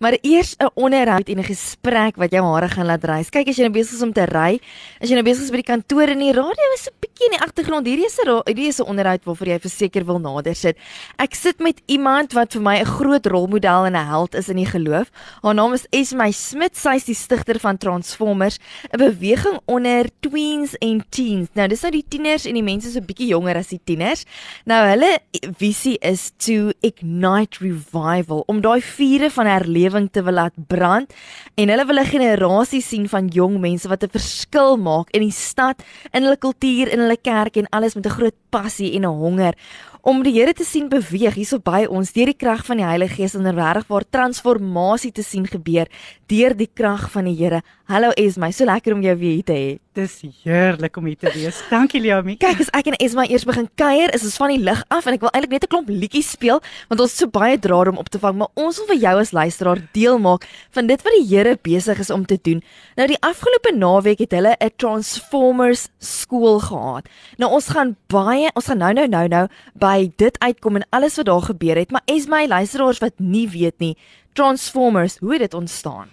Maar eers 'n onderhoud en 'n gesprek wat jou hare gaan laat rys. Kyk as jy nou besig is om te ry, as jy nou besig is by die kantoor en die radio is 'n bietjie in die agtergrond. Hierdie is 'n hierdie is 'n onderhoud waarvoor jy verseker wil nader sit. Ek sit met iemand wat vir my 'n groot rolmodel en 'n held is in die geloof. Haar naam is Esme Smit. Sy is die stigter van Transformers, 'n beweging onder tweens en teens. Nou, dis nou die tieners en die mense so bietjie jonger as die tieners. Nou, hulle visie is to ignite revival om daai vure van herlewing omgewing te wil laat brand en hulle wil 'n generasie sien van jong mense wat 'n verskil maak in die stad, in hulle kultuur, in hulle kerk en alles met 'n groot passie en 'n honger om die Here te sien beweeg hierso by ons deur die krag van die Heilige Gees en regtig waar transformasie te sien gebeur deur die krag van die Here. Hallo Esma, so lekker om jou weer hier te hê. Dis heerlik om hier te wees. Dankie Liami. Kyk, as ek en Esma eers begin kuier, is ons van die lig af en ek wil eintlik net 'n klomp liedjies speel want ons het so baie draad om op te vang, maar ons wil vir jou as luisteraar deel maak van dit wat die Here besig is om te doen. Nou die afgelope naweek het hulle 'n Transformers skool gehad. Nou ons gaan baie, ons gaan nou nou nou nou by dit uitkom en alles wat daar gebeur het, maar Esma, luisteraars wat nie weet nie, Transformers, hoe het dit ontstaan?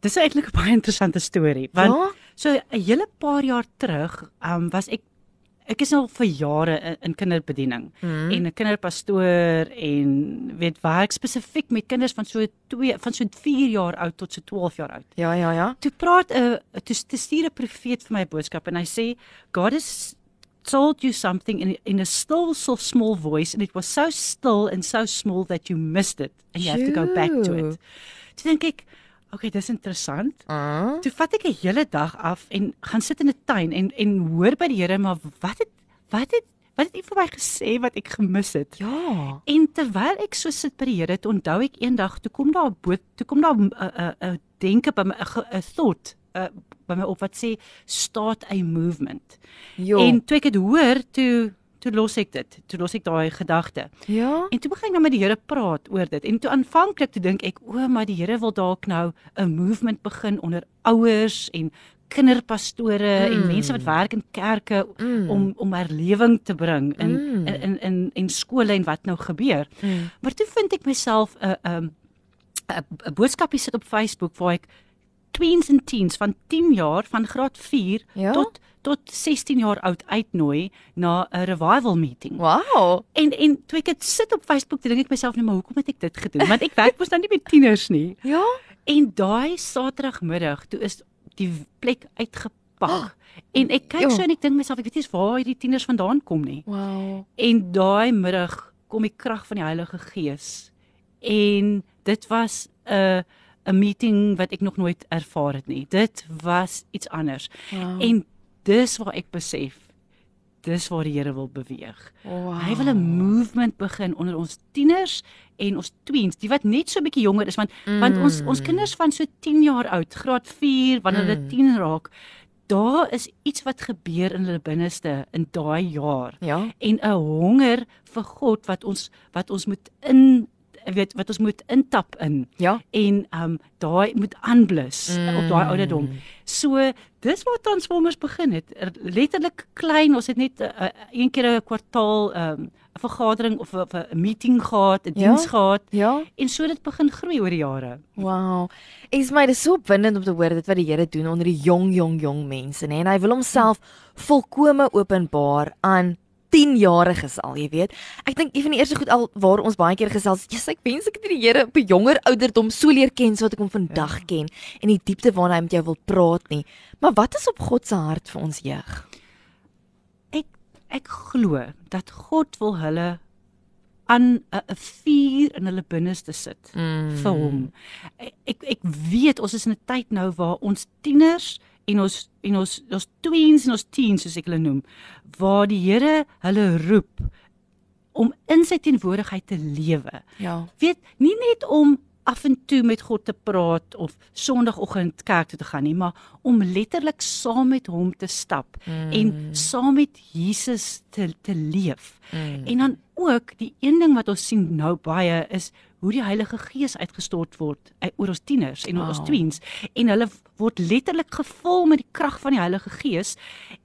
Dis eintlik 'n baie interessante storie want ja? So 'n hele paar jaar terug, um was ek ek is al vir jare in, in kinderbediening mm. en 'n kinderpastoor en weet werk spesifiek met kinders van so 2 van so 4 jaar oud tot so 12 jaar oud. Ja, ja, ja. Toe praat 'n uh, toe stuur 'n profeet vir my boodskap en hy sê God is told you something in in a still so small voice and it was so still and so small that you missed it and you have to go back to it. Toe dink ek Okay, dis interessant. Uh. Toe vat ek 'n hele dag af en gaan sit in 'n tuin en en hoor by die Here maar wat het wat het wat het U vir my gesê wat ek gemis het? Ja. En terwyl ek so sit by die Here, toe onthou ek eendag toe kom daar 'n boot, toe kom daar 'n 'n 'n denke by my 'n thought uh, by my op wat sê start a movement. Jo. En toe ek dit hoor, toe toe los ek dit. Toe los ek daai gedagte. Ja. En toe begin ek nou met die Here praat oor dit. En toe aanvanklik toe dink ek, o, maar die Here wil dalk nou 'n movement begin onder ouers en kinderpastore mm. en mense wat werk in kerke mm. om om herlewing te bring in, mm. in in in en skole en wat nou gebeur. Mm. Maar toe vind ek myself 'n 'n 'n boodskapie sit op Facebook waar ek tweens en teens van 10 jaar van graad 4 ja? tot tot 16 jaar oud uitnooi na 'n revival meeting. Wow. En en toe ek dit sit op Facebook, dink ek myself net maar hoekom het ek dit gedoen? Want ek werk mos nou nie met tieners nie. Ja. En daai Saterdagmiddag, toe is die plek uitgepak. Oh, en ek kyk so en ek dink myself, ek weet nie waar hierdie tieners vandaan kom nie. Wow. En daai middag kom die krag van die Heilige Gees. En dit was 'n uh, 'n meeting wat ek nog nooit ervaar het nie. Dit was iets anders. Wow. En dis waar ek besef dis waar die Here wil beweeg. Wow. Hy wil 'n movement begin onder ons tieners en ons tweens, die wat net so 'n bietjie jonger is want mm. want ons ons kinders van so 10 jaar oud, graad 4, wanneer hulle mm. 10 raak, daar is iets wat gebeur in hulle binneste in daai jaar. Ja. En 'n honger vir God wat ons wat ons moet in weet wat ons moet intap in. Ja. En ehm um, daai moet aanblus mm. op daai ouderdom. So dis waar Transformers begin het. Er, letterlik klein, ons het net uh, een keer 'n kwartaal ehm um, 'n vergadering of 'n meeting gehad, 'n ja? diens gehad. Ja. En so dit begin groei oor die jare. Wow. Is my dis so opwindend om te hoor dit wat die Here doen onder die jong jong jong mense, nê? En hy wil homself volkome openbaar aan 10jariges al, jy weet. Ek dink een van die eerste goed al waar ons baie keer gesels, Jesus, ek wens ek het die Here op 'n jonger ouderdom so leer ken soos wat ek hom vandag ja. ken en die diepte waarna hy met jou wil praat nie. Maar wat is op God se hart vir ons jeug? Ek ek glo dat God wil hulle aan 'n vuur in hulle binneste sit mm. vir hom. Ek ek weet ons is in 'n tyd nou waar ons tieners en ons en ons ons tweens en ons teens soos ek hulle noem waar die Here hulle roep om in sy teenwoordigheid te lewe. Ja. Weet nie net om af en toe met God te praat of sonoggend kerk toe te gaan nie, maar om letterlik saam met hom te stap mm. en saam met Jesus te te leef. Mm. En dan ook die een ding wat ons sien nou baie is hoe die Heilige Gees uitgestort word uit oor ons tieners en wow. ons tweens en hulle word letterlik gevul met die krag van die Heilige Gees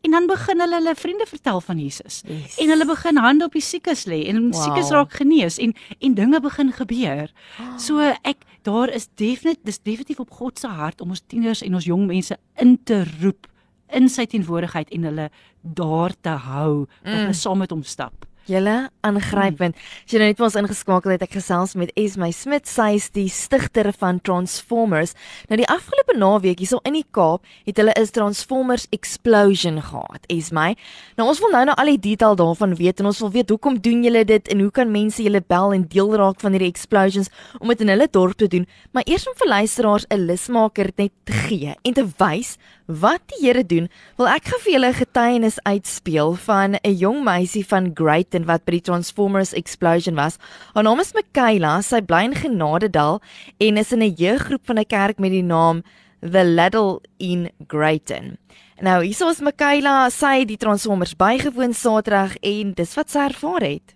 en dan begin hulle hulle vriende vertel van Jesus. Yes. En hulle begin hande op die siekes lê en Wow. wow. siekes raak genees en en dinge begin gebeur. So ek daar is definitief dis definitief op God se hart om ons tieners en ons jong mense in te roep in sy teenwoordigheid en hulle daar te hou dat Mm. hulle saam met hom stap. Julle aangrypend. As jy nou net vir ons ingeskakel het, ek gesels met Esme Smit, sy is die stigter van Transformers. Nou die afgelope naweek hierso in die Kaap het hulle 'n Transformers explosion gehad. Esme. Nou ons wil nou nou al die detail daarvan weet en ons wil weet hoekom doen julle dit en hoe kan mense julle bel en deel raak van hierdie explosions om dit in hulle dorp te doen. Maar eers om vir luisteraars 'n lusmaker net te gee en te wys wat die Here doen, wil ek gou vir julle 'n getuienis uitspeel van 'n jong meisie van Greyton wat by die Transformers explosion was. Haar naam is Michaela, sy bly in Genadedal en is in 'n jeuggroep van 'n kerk met die naam The Laddle in Greyton. Nou, hier is Michaela, sy het die Transformers bygewoon Saterdag en dis wat sy ervaar het.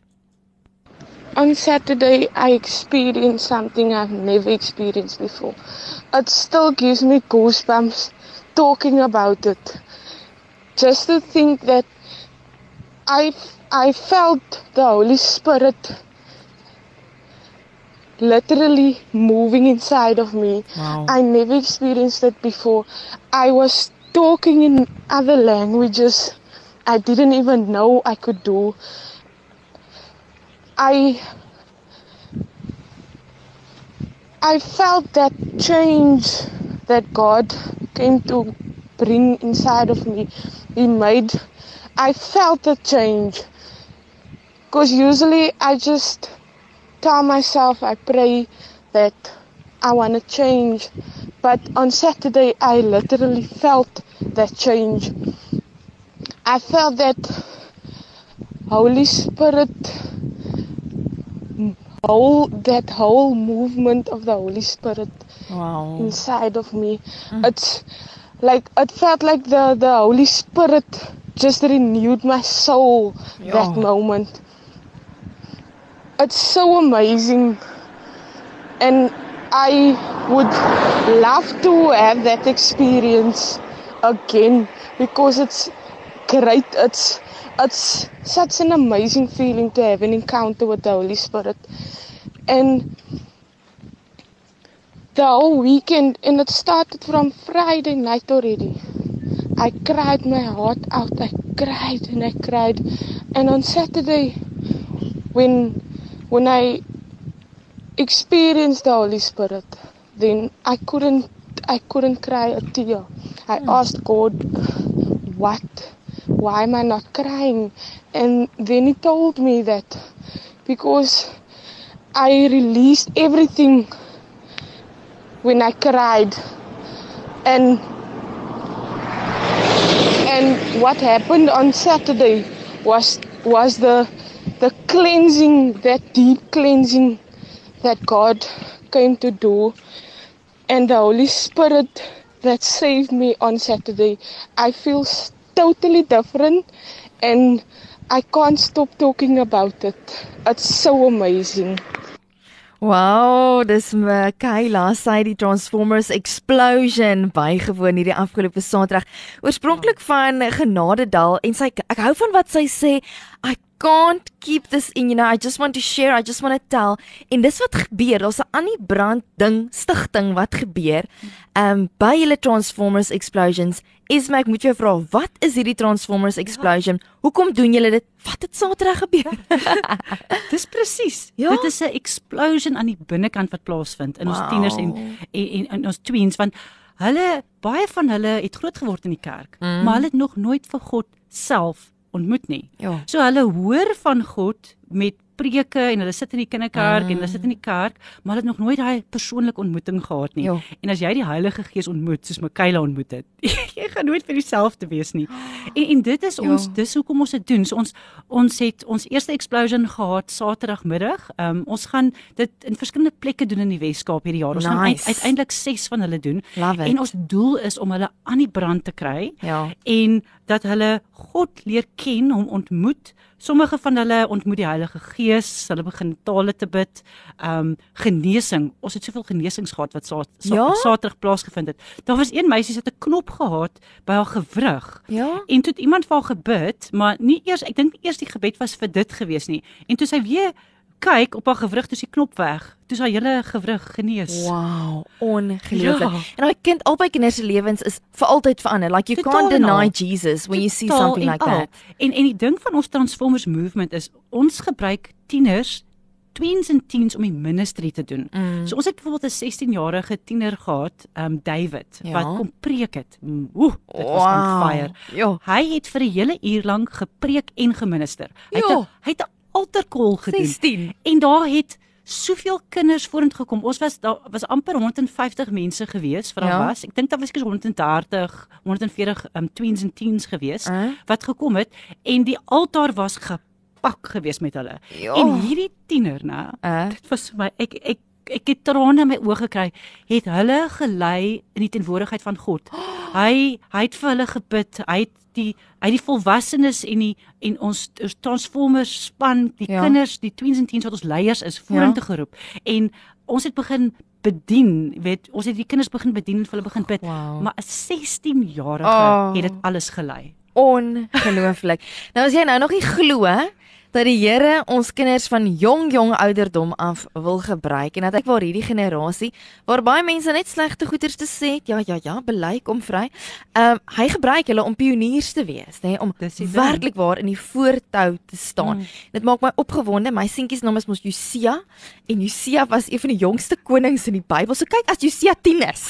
On Saturday, I experienced something I've never experienced before. It still gives me goosebumps talking about it. Just to think that I I felt the Holy Spirit literally moving inside of me. Wow. I never experienced it before. I was talking in other languages I didn't even know I could do. I I felt that change that God came to bring inside of me. He made I felt the change. Because usually I just tell myself I pray that I want to change. But on Saturday I literally felt that change. I felt that Holy Spirit whole that whole movement of the Holy Spirit Wow. inside of me. Mm. It's like it felt like the the Holy Spirit just renewed my soul that moment. It's so amazing, and I would love to have that experience again because it's great. It's it's such an amazing feeling to have an encounter with the Holy Spirit, and the whole weekend, and it started from Friday night already. I cried my heart out. I cried and I cried, and on Saturday, when when I experienced the Holy Spirit, then I couldn't I couldn't cry a tear. I hmm. asked God, "What? Why am I not crying?" And then He told me that because I released everything when I cried, and and what happened on Saturday was was the the cleansing, that deep cleansing that God came to do, and the Holy Spirit that saved me on Saturday. I feel totally different, and I can't stop talking about it. It's so amazing. Wow, dis Michaela, sy het die Transformers Explosion bygewoon hierdie afgelope Saterdag. Oorspronklik van Genadedal en sy ek hou van wat sy sê, I can't keep this in, you know, I just want to share, I just want to tell. En dis wat gebeur, daar's 'n Annie Brand ding, stigting wat gebeur. Um by julle Transformers Explosions is my ek moet jou vra, wat is hierdie Transformers Explosion? Hoekom doen julle dit? Wat het Saterdag gebeur? Dis presies. Ja? Dit is 'n explosion aan die binnekant wat plaasvind in ons Wow. tieners en en, en en ons tweens want hulle baie van hulle het groot geword in die kerk, Mm. maar hulle het nog nooit vir God self ontmoet nie. Ja. So hulle hoor van God met preke en hulle sit in die kinderkerk mm. en hulle sit in die kerk, maar hulle het nog nooit daai persoonlike ontmoeting gehad nie. Ja. En as jy die Heilige Gees ontmoet soos Michaela ontmoet het, jy gaan nooit vir dieselfde wees nie. En en dit is Ja. ons dis hoekom ons dit doen. So ons ons het ons eerste explosion gehad Saterdagmiddag. Ehm um, ons gaan dit in verskillende plekke doen in die Weskaap hierdie jaar. Ons gaan uit, Nice. uiteindelik 6 van hulle doen. En ons doel is om hulle aan die brand te kry Ja. en dat hulle God leer ken, hom ontmoet sommige van hulle ontmoet die Heilige Gees, hulle begin tale te bid. Um genesing. Ons het soveel genesings gehad wat sa sa Ja? Saterdag plaasgevind het. Daar was een meisie wat 'n knop gehad by haar gewrig. Ja. En toe het iemand vir haar gebid, maar nie eers ek dink eers die gebed was vir dit gewees nie. En toe sy weer kyk op haar gewrig, toe die knop weg. Toe haar hele gewrig genees. Wow, ongelooflik. Ja. En daai kind albei kinders se lewens is vir altyd verander. Like you Totaal can't deny Jesus when you see something like al. that. En en die ding van ons Transformers movement is ons gebruik tieners tweens en teens om die ministry te doen. Mm. So ons het byvoorbeeld 'n 16-jarige tiener gehad, um David, Ja. wat kom preek het. Mm, Oeh, dit was on fire. Ja. Hy het vir 'n hele uur lank gepreek en geminister. Hy het. 'n- hy het 'n altarcall gedoen. 16. En daar het soveel kinders vorentoe gekom. Ons was daar was amper 150 mense gewees vir Ja. ja. was. Ek dink daar was seker 130, 140 um tweens en teens gewees Uh. wat gekom het en die altaar was gepak gewees met hulle. Ja. En hierdie tiener, nou, Uh. dit was vir my ek ek ek het trane in my oë gekry. Het hulle gelei in die teenwoordigheid van God. Hy hy het vir hulle gebid. Hy het die hy het die volwassenes en die en ons, ons Transformers span, die Ja. kinders, die tweens en teens wat ons leiers is, vorentoe ja. geroep. En ons het begin bedien, weet, ons het die kinders begin bedien en vir hulle begin bid. Wow. Maar 'n 16-jarige Oh. oh. het dit alles gelei. Ongelooflik. Nou as jy nou nog nie glo dat die Here ons kinders van jong jong ouderdom af wil gebruik en dat ek waar hierdie generasie waar baie mense net slegte goeders te sê het, ja ja ja, bely kom vry. Ehm um, hy gebruik hulle om pioniers te wees, nê, om die ding. werklik waar in die voortou te staan. Mm. Dit maak my opgewonde. My seentjie se naam is mos Josia en Josia was een van die jongste konings in die Bybel. So kyk as Josia 10 is.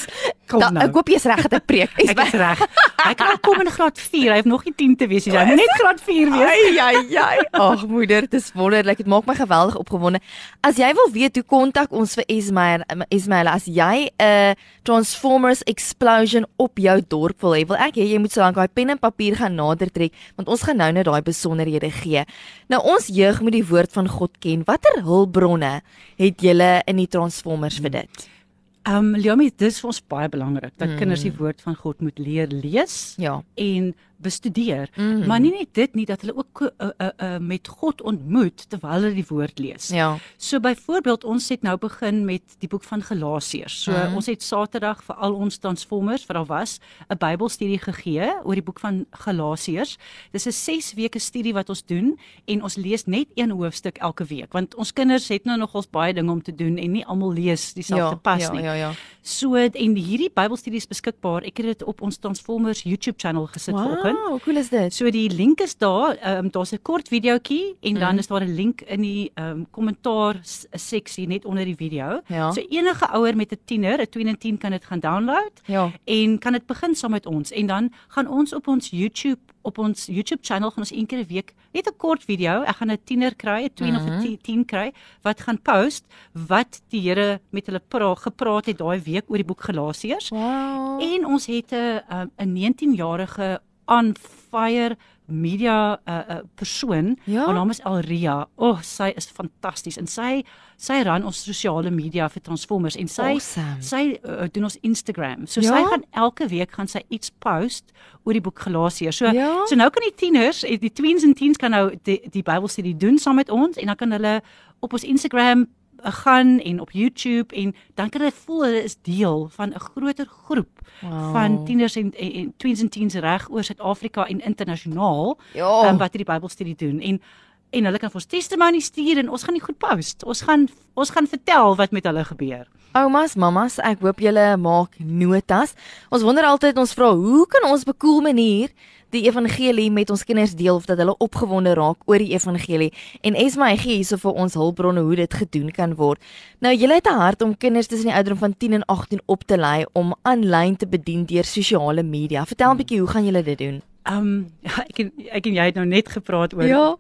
Kom dan, nou. Ek hoop jy's reg dat ek preek. Ek is reg. Hy kan kom in graad 4. Hy het nog nie 10 te wees nie. Hy moet net graad 4 wees. Ai ai ai. Ag moeder, dit is wonderlik. Dit maak my geweldig opgewonde. As jy wil weet hoe kontak ons vir Ismail, Ismail as jy 'n Transformers explosion op jou dorp wil hê, wil ek hê jy moet solank daai pen en papier gaan nader trek, want ons gaan nou net daai besonderhede gee. Nou ons jeug moet die woord van God ken. Watter hulpbronne het julle in die Transformers vir dit? Ehm um, Leomi, dis vir ons baie belangrik dat Mm. mm. kinders die woord van God moet leer lees Ja. en bestudeer. Mm. Maar nie net dit nie dat hulle ook uh, uh, uh, met God ontmoet terwyl hulle die woord lees. Ja. So byvoorbeeld ons het nou begin met die boek van Galasiërs. So Mhm. ons het Saterdag vir al ons transformers wat daar was, 'n Bybelstudie gegee oor die boek van Galasiërs. Dis 'n 6 weke studie wat ons doen en ons lees net een hoofstuk elke week want ons kinders het nou nogals baie dinge om te doen en nie almal lees dieselfde Ja, pas ja, nie. Ja, ja. So en hierdie Bybelstudie is beskikbaar. Ek het dit op ons Transformers YouTube channel gesit vanoggend. Wow, hoe cool is dit? So die link is daar. Ehm um, daar's 'n kort videoetjie en dan Mhm. is daar 'n link in die ehm um, kommentaar seksie net onder die video. Ja. So enige ouer met 'n tiener, 'n 2 en 10 kan dit gaan download Ja. en kan dit begin saam met ons en dan gaan ons op ons YouTube op ons YouTube channel gaan ons een keer 'n week net 'n kort video. Ek gaan 'n tiener kry, 'n 2 mm -hmm. of 'n Mhm. 10, 10 kry wat gaan post wat die Here met hulle pra, gepraat het daai week oor die boek Galasiërs. Wow. En ons het 'n 'n 19-jarige on fire media 'n uh, uh, persoon. Ja? Haar naam is Elria. O, oh, sy is fantasties en sy sy ran ons sosiale media vir Transformers en sy Awesome. sy uh, doen ons Instagram. So Ja? sy gaan elke week gaan sy iets post oor die boek Galasiërs. So Ja? so nou kan die tieners, eh, die tweens en teens kan nou die die Bybelstudie doen saam met ons en dan kan hulle op ons Instagram gaan en op YouTube en dan kan hulle voel hulle is deel van 'n groter groep Wow. van tieners en, en, en tweens en teens reg oor Suid-Afrika en internasionaal Ja. um, wat hierdie Bybelstudie doen en en hulle kan vir ons testimony stuur en ons gaan die goed post. Ons gaan ons gaan vertel wat met hulle gebeur. Oumas, mamas, ek hoop julle maak notas. Ons wonder altyd ons vra, hoe kan ons op 'n cool manier die evangelie met ons kinders deel of dat hulle opgewonde raak oor die evangelie? En Esma hy gee hierso vir ons hulpbronne hoe dit gedoen kan word. Nou, julle het 'n hart om kinders tussen die ouderdom van 10 en 18 op te lei om aanlyn te bedien deur sosiale media. Vertel 'n bietjie hoe gaan julle dit doen? Um ja, ek en ek en jy het nou net gepraat oor Ja.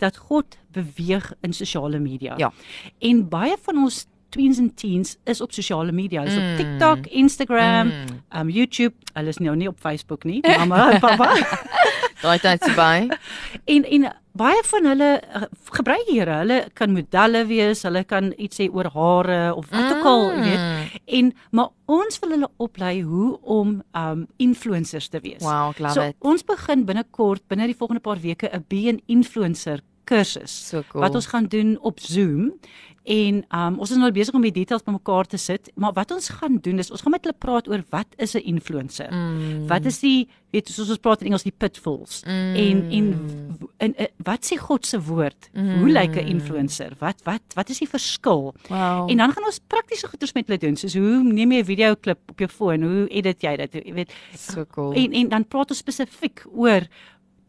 dat God beweeg in sosiale media. Ja. En baie van ons tweens en teens is op sosiale media, is Mm. op TikTok, Instagram, Mm. um YouTube. Hulle is nou nie op Facebook nie, mamma en pappa. Daai tyd se by. en en baie van hulle uh, gebruik Here. Hulle kan modelle wees, hulle kan iets sê oor hare of wat ook al, jy weet. En maar ons wil hulle oplei hoe om um influencers te wees. Wow, ek love so it. ons begin binnekort binne die volgende paar weke 'n be 'n influencer kursus So cool. wat ons gaan doen op Zoom. En um, ons is nou besig om die details bymekaar te sit, maar wat ons gaan doen is ons gaan met hulle praat oor wat is 'n influencer? Mm. Wat is die weet soos ons praat in Engels die pitfalls Mm. en en w- en eh, wat sê God se woord? Mm. Hoe lyk 'n influencer? Wat wat wat is die verskil? Wow. En dan gaan ons praktiese goeders met hulle doen, soos hoe neem jy 'n video klip op jou foon? Hoe edit jy dit? Jy weet, so cool. en en dan praat ons spesifiek oor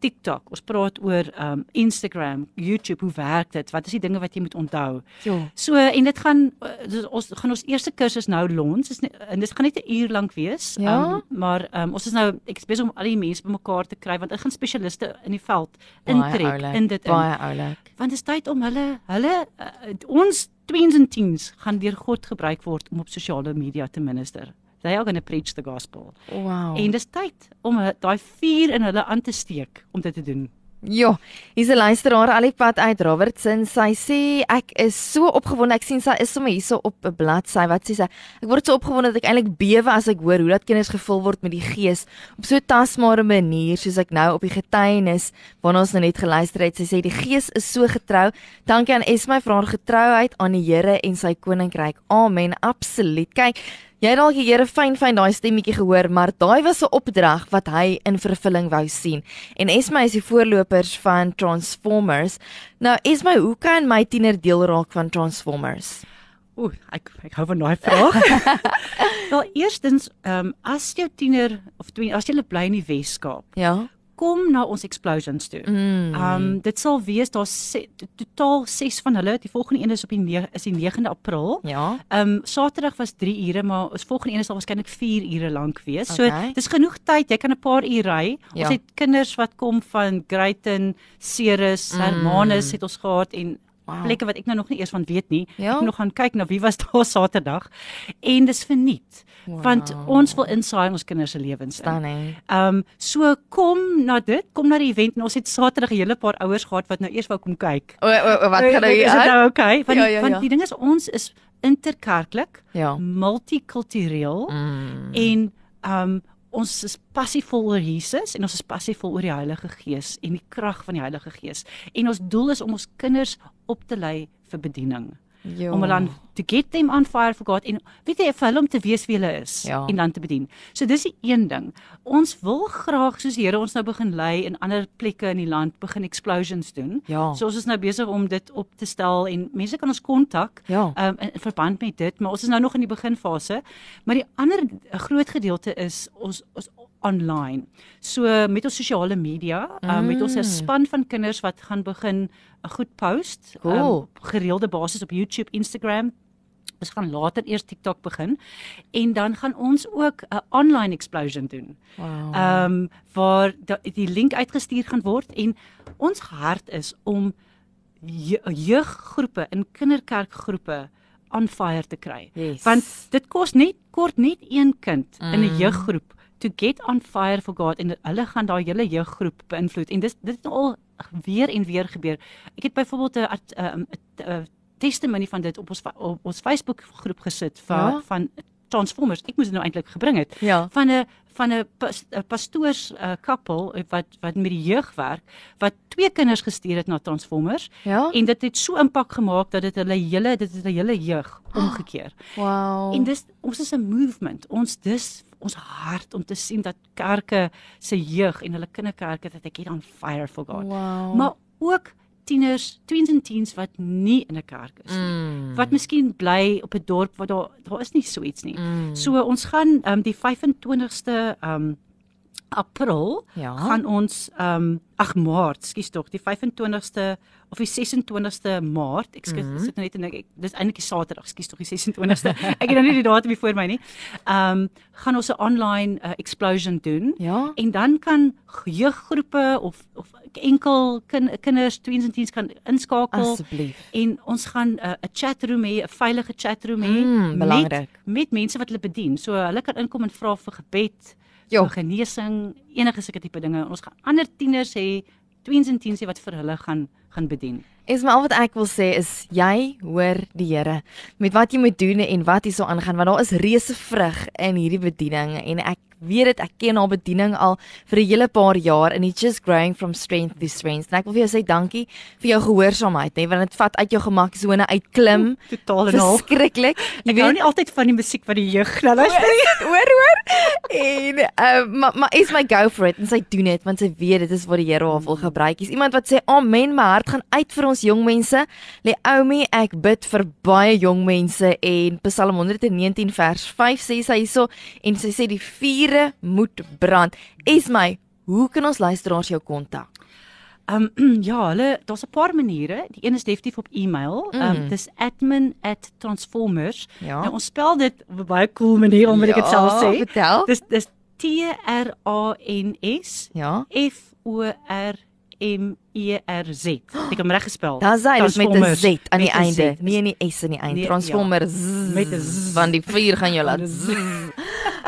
TikTok. Ons praat oor um Instagram, YouTube, hoe werk dit? Wat is die dinge wat jy moet onthou? Jo. So en dit gaan uh, dus ons gaan ons eerste kursus nou lons. Dis nie- En dit gaan net 'n uur lank wees. Ja? Um, maar um, ons is nou ek is besig om al die mense bymekaar te kry want dit gaan spesialiste in die veld intrek in dit in. Baie oulik. Want dit is tyd om hulle hulle uh, ons tweens en teens gaan deur God gebruik word om op sosiale media te minister. They are going to preach the gospel. Wow. En dis tyd om daai vuur in hulle aan te steek om dit te doen. Ja, hier's 'n luisteraar al die pad uit Robertson. Sy sê ek is so opgewonde. Ek sien sy is sommer hierso op 'n bladsy. Wat sê sy? Ek word so opgewonde dat ek eintlik bewe as ek hoor hoe dat kinders gevul word met die Gees op so 'n tasbare manier soos ek nou op die getuienis waarna ons nou net geluister het. Sy sê die Gees is so getrou. Dankie aan Esmy vir haar getrouheid aan die Here en sy koninkryk. Amen. Absoluut. Kyk, Jy het dalk die Here fyn fyn daai stemmetjie gehoor, maar daai was 'n opdrag wat hy in vervulling wou sien. En Esme is die voorlopers van Transformers. Nou Esme, hoe kan my tiener deel raak van Transformers? Ooh, ek ek hou van daai vraag. Wel, eerstens, ehm um, as jou tiener of twee as jy bly in die Wes-Kaap, Ja. Kom na ons explosions toe. Mm. Ehm um, dit sal wees daar se, totaal 6 van hulle. Die volgende een is op die 9 is die 9de April. Ja. Ehm um, Saterdag was 3 ure, maar ons volgende een sal waarskynlik 4 ure lank wees. So Okay. dis genoeg tyd. Jy kan 'n paar uur ry. Ja. Ons het kinders wat kom van Greyton, Ceres, Hermanus het ons gehad en Wow. plekke wat ek nou nog nie eers van weet nie. Ja? Ek nog gaan kyk na wie was daar Saterdag. En dis verniet. Wow. Want ons wil insaai in ons kinders se lewens in. Stunning. Ehm um, so kom na dit, kom na die event en ons het Saterdag 'n hele paar ouers gehad wat nou eers wou kom kyk. O, o, o wat gaan nou is hier dit aan? nou okay? Want Ja, die, ja, want ja. die ding is ons is interkerklik, Ja. multikultureel Mm. en ehm um, ons is passievol oor Jesus en ons is passievol oor die Heilige Gees en die krag van die Heilige Gees. En ons doel is om ons kinders op te lei vir bediening. Jo. Om hulle aan to get them on fire for God en weet jy vir hulle om te weet wie hulle is Ja. en dan te bedien. So dis die een ding. Ons wil graag soos die Here ons nou begin lei in ander plekke in die land begin explosions doen. Ja. So ons is nou besig om dit op te stel en mense kan ons kontak Ja. um, in, in verband met dit, maar ons is nou nog in die beginfase. Maar die ander eh, groot gedeelte is ons ons online. So met ons sosiale media, um, met ons 'n Mm. span van kinders wat gaan begin 'n goed post Cool. op gereelde basis op YouTube, Instagram. Ons gaan later eers TikTok begin en dan gaan ons ook 'n online explosion doen. Wow. Ehm um, waar da, die link uitgestuur gaan word en ons hart is om je- jeuggroepe in kinderkerkgroepe on fire te kry. Yes. Want dit kos net kort net een kind mm. in 'n Mm. jeuggroep to get on fire for God en hulle gaan daai hele jeuggroep beïnvloed en dis dit het al weer en weer gebeur. Ek het byvoorbeeld 'n art- 'n 'n testimonie van dit op ons op ons Facebook groep gesit van ja? van Transformers. Ek moes dit nou eintlik gebring het Ja. van 'n van 'n pas, pastoors uh, koppel wat wat met die jeug werk wat twee kinders gestuur het na Transformers Ja. en dit het so impak gemaak dat dit hulle hele dit het 'n hele jeug omgekeer. Wow. En dis ons is 'n movement. Ons dis ons hart om te sien dat kerke se jeug en hulle kinderkerke dat ek get on fire for God. wow. Maar ook tieners, tweens en teens wat nie in 'n kerk is nie. mm. Wat miskien bly op 'n dorp waar daar daar is nie so iets nie. Mm. So ons gaan um, die 25ste um April Ja. gaan ons um ag Maart, skus tog, die 25ste of die 26ste Maart. Ek skus, mm. sit nou net en ek dis eintlik die Saterdag, skus tog die 26ste. ek het nou nie die datum voor my nie. Um gaan ons 'n online uh, explosion doen. Ja. En dan kan jeuggroepe of of enkel kin, kinders, tweens en teens kan inskakel Asseblief. en ons gaan 'n uh, chatroom hê, 'n veilige chatroom hê Mm, belangrik. met met mense wat hulle bedien. So hulle kan inkom en vra vir gebed, Jo. vir genesing, enige sulke tipe dinge. Ons gaan ander tieners hê, tweens en hê wat vir hulle gaan gaan bedien. Is maar al wat ek wil sê is jy hoor die Here met wat jy moet doen en wat hierso aangaan want daar is reuse vrug in hierdie bediening en ek weet dit, ek ken haar bediening al vir 'n hele paar jaar and it's just growing from strength to strength. En ek wil vir jou sê dankie vir jou gehoorsaamheid, hè, want dit vat uit jou gemaksone uit klim. Totaal en al. Skrikkelik. Jy weet nie altyd van die musiek wat die jeug nou luister nie. hoor hoor. En uh, maar maar is my go for it en sy doen dit want sy weet dit is wat die Here haar wil gebruik. Is iemand wat sê amen, my hart gaan uit vir ons jong mense. Leomi, ek bid vir baie jong mense en Psalm 119 vers 5 sê sy hierso en sy sê die vure moet brand. Is my, hoe kan ons luisteraars jou kontak? Ehm um, ja, hulle daar's 'n paar maniere. Die een is definitief op e-mail. Ehm um, Mm. dis admin@transformers. Ja. Nou ons spel dit op 'n baie cool manier om ek dit self sê. Vertel. Dis dis T R A N S Ja. F O R M E R Z. Ek het hom reg gespel. Daar's hy, met 'n. Z aan die 'n einde. Nee, nie S aan die einde. Nee, Transformers Met 'n Z. van die vuur gaan jou laat.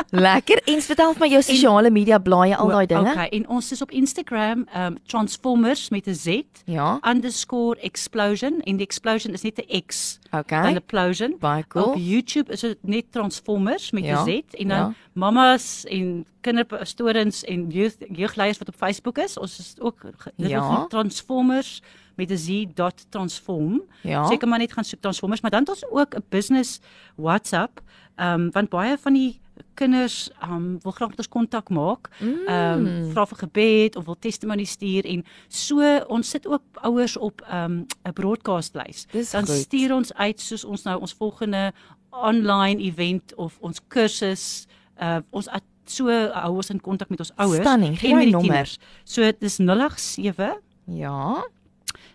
Lekker. En vertel my jou sosiale media blaaie al daai dinge. Okay, en ons is op Instagram um Transformers met 'n Z Ja. underscore explosion en die explosion is net 'n X Okay. 'n explosion. Baie cool. Op YouTube is dit net Transformers met 'n Ja, Z en dan ja. mamas en kinderpastorens en jeug, jeugleiers wat op Facebook is. Ons is ook dit Ja. word Transformers met 'n Z dot transform. Ja. Seker maar net gaan soek Transformers, maar dan het ons ook 'n business WhatsApp. Ehm um, want baie van die kinders um, wil graag met ons kontak maak. Mm. um, vra vir gebed of wil testimony stuur en so ons sit ook ouers op um, 'n broadcast lys. Dis Dan goed. stuur ons uit soos ons nou ons volgende online event of ons kursus uh ons so hou ons in kontak met ons ouers Stunning. En met die tieners. So dis 087 Ja.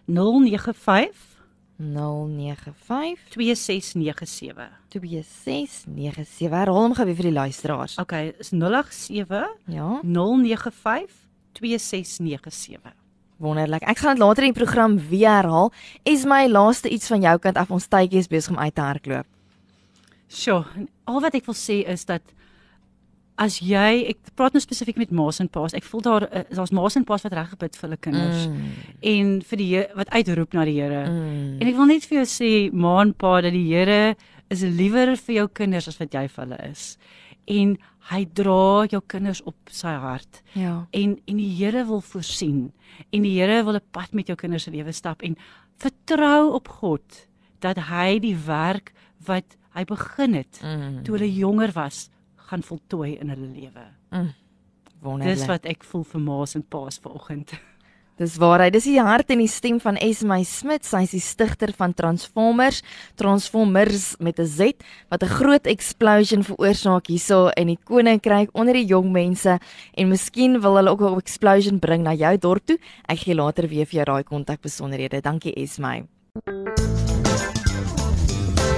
095 095 2697. 2697. Herhaal hom gou weer vir die luisteraars. Okay, is 087 Ja. 095 2697. Wonderlik. Ek gaan dit later in die program weer herhaal. Is my laaste iets van jou kant af ons tydjie is besig om uit te hardloop. Sjoe, al wat ek wil sê is dat as jy ek praat nou spesifiek met ma's en pa's, ek voel daar uh, daar's ma's en pa's wat reg gebid vir hulle kinders mm. en vir die wat uitroep na die Here. Mm. En ek wil net vir jou sê ma en pa dat die Here is liewer vir jou kinders as wat jy vir hulle is. En hy dra jou kinders op sy hart. Ja. En en die Here wil voorsien en die Here wil 'n pad met jou kinders se lewe stap en vertrou op God dat hy die werk wat hy begin het Mm. toe hulle jonger was gaan voltooi in hulle lewe. Wonderlik. Dis wat ek voel vir ma's en pa's vanoggend. Dis waarheid. Dis die hart en die stem van Esme Smit. Sy is die stigter van Transformers, Transformers met 'n Z wat 'n groot explosion veroorsaak hierso in die koninkryk onder die jong mense en miskien wil hulle ook 'n explosion bring na jou dorp toe. Ek gee later weer vir jou daai kontakbesonderhede. Dankie Esme.